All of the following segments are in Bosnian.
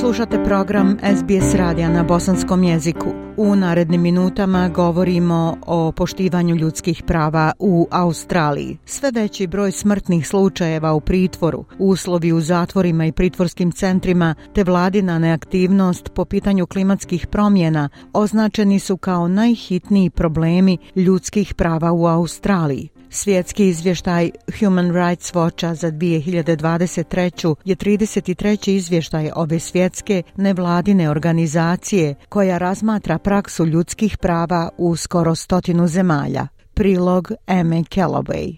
Slušate program SBS radija na bosanskom jeziku. U narednim minutama govorimo o poštivanju ljudskih prava u Australiji. Sve veći broj smrtnih slučajeva u pritvoru, uslovi u zatvorima i pritvorskim centrima te vladina neaktivnost po pitanju klimatskih promjena označeni su kao najhitniji problemi ljudskih prava u Australiji. Svjetski izvještaj Human Rights Watcha za 2023. je 33. izvještaj ove svjetske nevladine organizacije koja razmatra praksu ljudskih prava u skoro stotinu zemalja. Prilog Eme Calloway.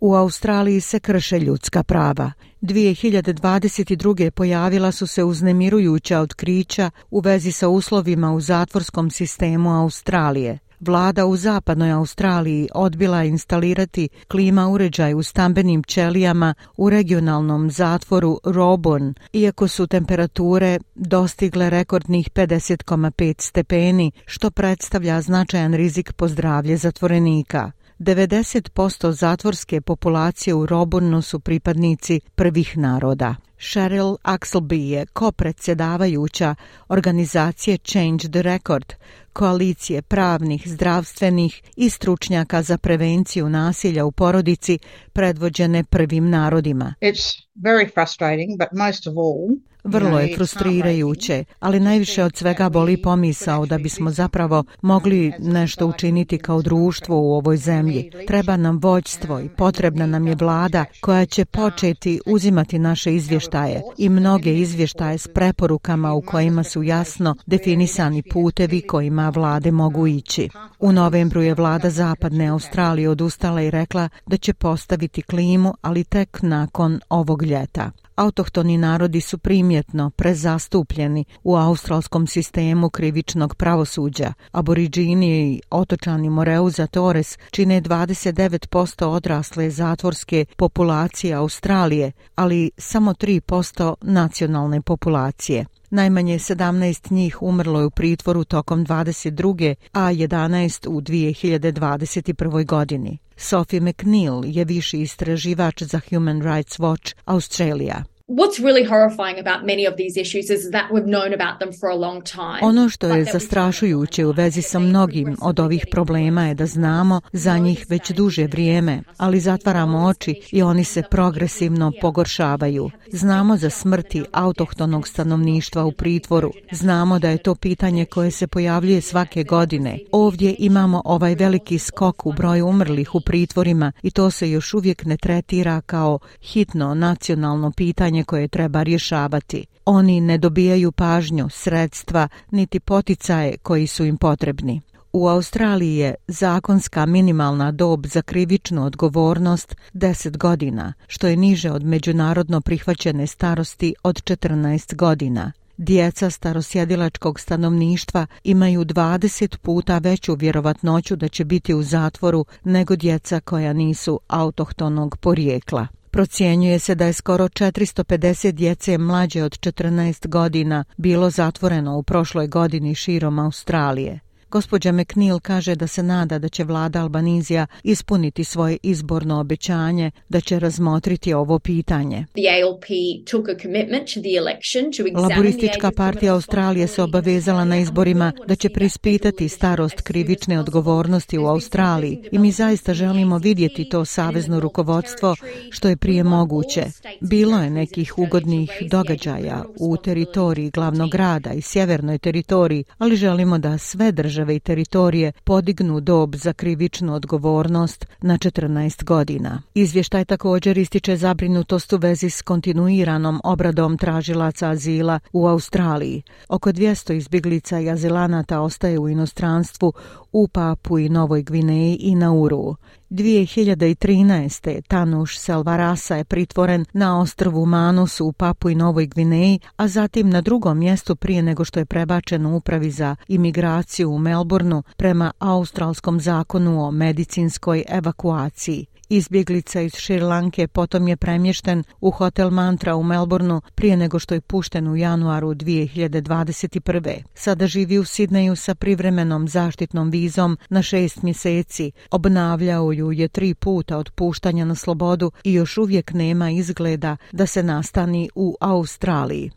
U Australiji se krše ljudska prava. 2022. pojavila su se uznemirujuća otkrića u vezi sa uslovima u zatvorskom sistemu Australije vlada u zapadnoj Australiji odbila instalirati klima uređaj u stambenim ćelijama u regionalnom zatvoru Robon, iako su temperature dostigle rekordnih 50,5 stepeni, što predstavlja značajan rizik po zdravlje zatvorenika. 90% zatvorske populacije u Robonu su pripadnici prvih naroda. Cheryl Axelby je kopredsjedavajuća organizacije Change the Record, koalicije pravnih, zdravstvenih i stručnjaka za prevenciju nasilja u porodici predvođene prvim narodima. It's very frustrating, but most of all, Vrlo je frustrirajuće, ali najviše od svega boli pomisao da bismo zapravo mogli nešto učiniti kao društvo u ovoj zemlji. Treba nam vođstvo i potrebna nam je vlada koja će početi uzimati naše izvještaje i mnoge izvještaje s preporukama u kojima su jasno definisani putevi kojima vlade mogu ići. U novembru je vlada Zapadne Australije odustala i rekla da će postaviti klimu, ali tek nakon ovog ljeta. Autohtoni narodi su primjetno prezastupljeni u australskom sistemu krivičnog pravosuđa. Aboriđini i otočani Moreuza Torres čine 29% odrasle zatvorske populacije Australije, ali samo 3% nacionalne populacije. Najmanje 17 njih umrlo je u pritvoru tokom 22. a 11 u 2021. godini. Sophie McNeil je viši istraživač za Human Rights Watch Australia. What's really horrifying about many of these issues is that we've known about them for a long time. Ono što je zastrašujuće u vezi sa mnogim od ovih problema je da znamo za njih već duže vrijeme, ali zatvaramo oči i oni se progresivno pogoršavaju. Znamo za smrti autohtonog stanovništva u pritvoru. Znamo da je to pitanje koje se pojavljuje svake godine. Ovdje imamo ovaj veliki skok u broju umrlih u pritvorima i to se još uvijek ne tretira kao hitno nacionalno pitanje pitanje koje treba rješavati. Oni ne dobijaju pažnju, sredstva, niti poticaje koji su im potrebni. U Australiji je zakonska minimalna dob za krivičnu odgovornost 10 godina, što je niže od međunarodno prihvaćene starosti od 14 godina. Djeca starosjedilačkog stanovništva imaju 20 puta veću vjerovatnoću da će biti u zatvoru nego djeca koja nisu autohtonog porijekla. Procjenjuje se da je skoro 450 djece mlađe od 14 godina bilo zatvoreno u prošloj godini širom Australije. Gospođa McNeil kaže da se nada da će vlada Albanizija ispuniti svoje izborno obećanje da će razmotriti ovo pitanje. Laboristička partija Australije se obavezala na izborima da će prispitati starost krivične odgovornosti u Australiji i mi zaista želimo vidjeti to savezno rukovodstvo što je prije moguće. Bilo je nekih ugodnih događaja u teritoriji glavnog grada i sjevernoj teritoriji, ali želimo da sve države države i teritorije podignu dob za krivičnu odgovornost na 14 godina. Izvještaj također ističe zabrinutost u vezi s kontinuiranom obradom tražilaca azila u Australiji. Oko 200 izbjeglica i azilanata ostaje u inostranstvu u Papu i Novoj Gvineji i Nauru. 2013. Tanuš Selvarasa je pritvoren na ostrvu Manus u Papu i Novoj Gvineji, a zatim na drugom mjestu prije nego što je prebačen u upravi za imigraciju u Melbourneu prema australskom zakonu o medicinskoj evakuaciji. Izbjeglica iz Šrilanke potom je premješten u hotel Mantra u Melbourneu prije nego što je pušten u januaru 2021. Sada živi u Sidneju sa privremenom zaštitnom vizom na šest mjeseci. Obnavljao ju je tri puta od puštanja na slobodu i još uvijek nema izgleda da se nastani u Australiji.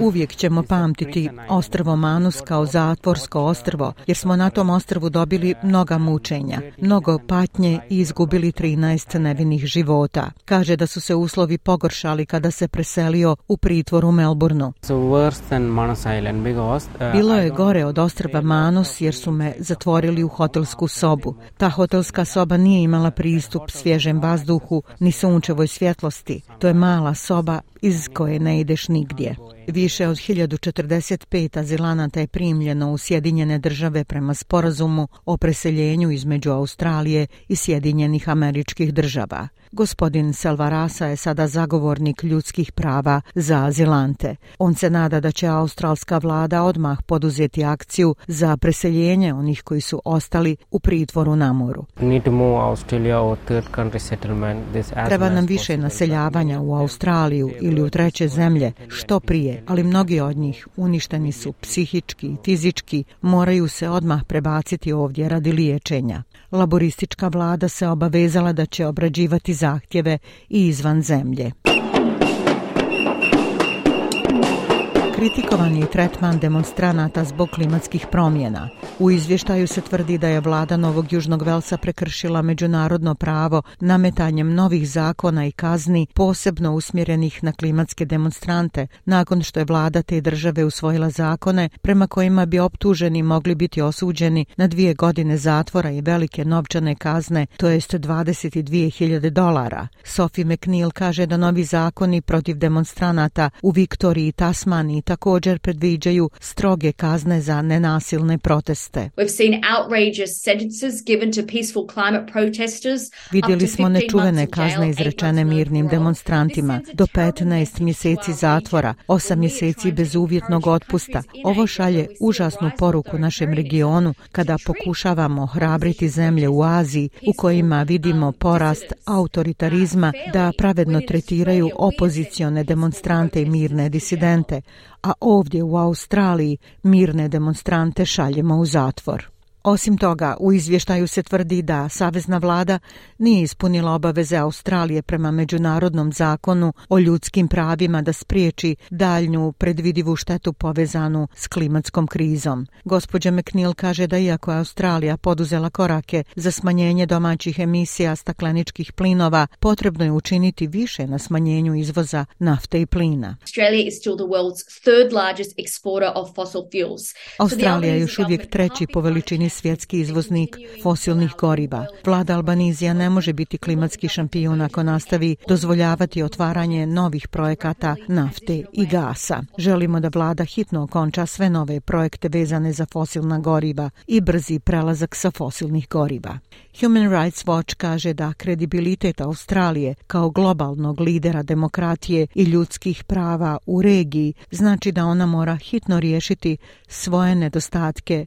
Uvijek ćemo pamtiti ostrvo Manus kao zatvorsko ostrvo, jer smo na tom ostrvu dobili mnoga mučenja, mnogo patnje i izgubili 13 nevinih života. Kaže da su se uslovi pogoršali kada se preselio u pritvor u Melbourneu. Uh, Bilo je gore od ostrva Manus jer su me zatvorili u hotelsku sobu. Ta hotelska soba nije imala pristup svježem vazduhu ni sunčevoj svjetlosti. To je mala soba iz koje ne ideš nigdje. Više od 1045 azilanata je primljeno u Sjedinjene države prema sporazumu o preseljenju između Australije i Sjedinjenih američkih država. Gospodin Selvarasa je sada zagovornik ljudskih prava za azilante. On se nada da će australska vlada odmah poduzeti akciju za preseljenje onih koji su ostali u pritvoru na moru. Treba nam više naseljavanja u Australiju ili u treće zemlje, što prije, ali mnogi od njih uništeni su psihički i fizički, moraju se odmah prebaciti ovdje radi liječenja. Laboristička vlada se obavezala da će obrađivati zahtjeve i izvan zemlje. Kritikovan je tretman demonstranata zbog klimatskih promjena. U izvještaju se tvrdi da je vlada Novog Južnog Velsa prekršila međunarodno pravo nametanjem novih zakona i kazni posebno usmjerenih na klimatske demonstrante nakon što je vlada te države usvojila zakone prema kojima bi optuženi mogli biti osuđeni na dvije godine zatvora i velike novčane kazne, to jest 22.000 dolara. Sophie McNeil kaže da novi zakoni protiv demonstranata u Viktoriji i Tasmaniji također predviđaju stroge kazne za nenasilne proteste. Vidjeli smo nečuvene kazne izrečene mirnim demonstrantima, do 15 mjeseci zatvora, 8 mjeseci bez uvjetnog otpusta. Ovo šalje užasnu poruku našem regionu kada pokušavamo hrabriti zemlje u Aziji u kojima vidimo porast autoritarizma da pravedno tretiraju opozicione demonstrante i mirne disidente, a ovdje u Australiji mirne demonstrante šaljemo u zatvor. Osim toga, u izvještaju se tvrdi da savezna vlada nije ispunila obaveze Australije prema međunarodnom zakonu o ljudskim pravima da spriječi daljnju predvidivu štetu povezanu s klimatskom krizom. Gospođa McNeil kaže da iako je Australija poduzela korake za smanjenje domaćih emisija stakleničkih plinova, potrebno je učiniti više na smanjenju izvoza nafte i plina. Australija je još uvijek treći po veličini svjetski izvoznik fosilnih goriva. Vlada Albanizija ne može biti klimatski šampion ako nastavi dozvoljavati otvaranje novih projekata nafte i gasa. Želimo da vlada hitno okonča sve nove projekte vezane za fosilna goriva i brzi prelazak sa fosilnih goriva. Human Rights Watch kaže da kredibilitet Australije kao globalnog lidera demokratije i ljudskih prava u regiji znači da ona mora hitno riješiti svoje nedostatke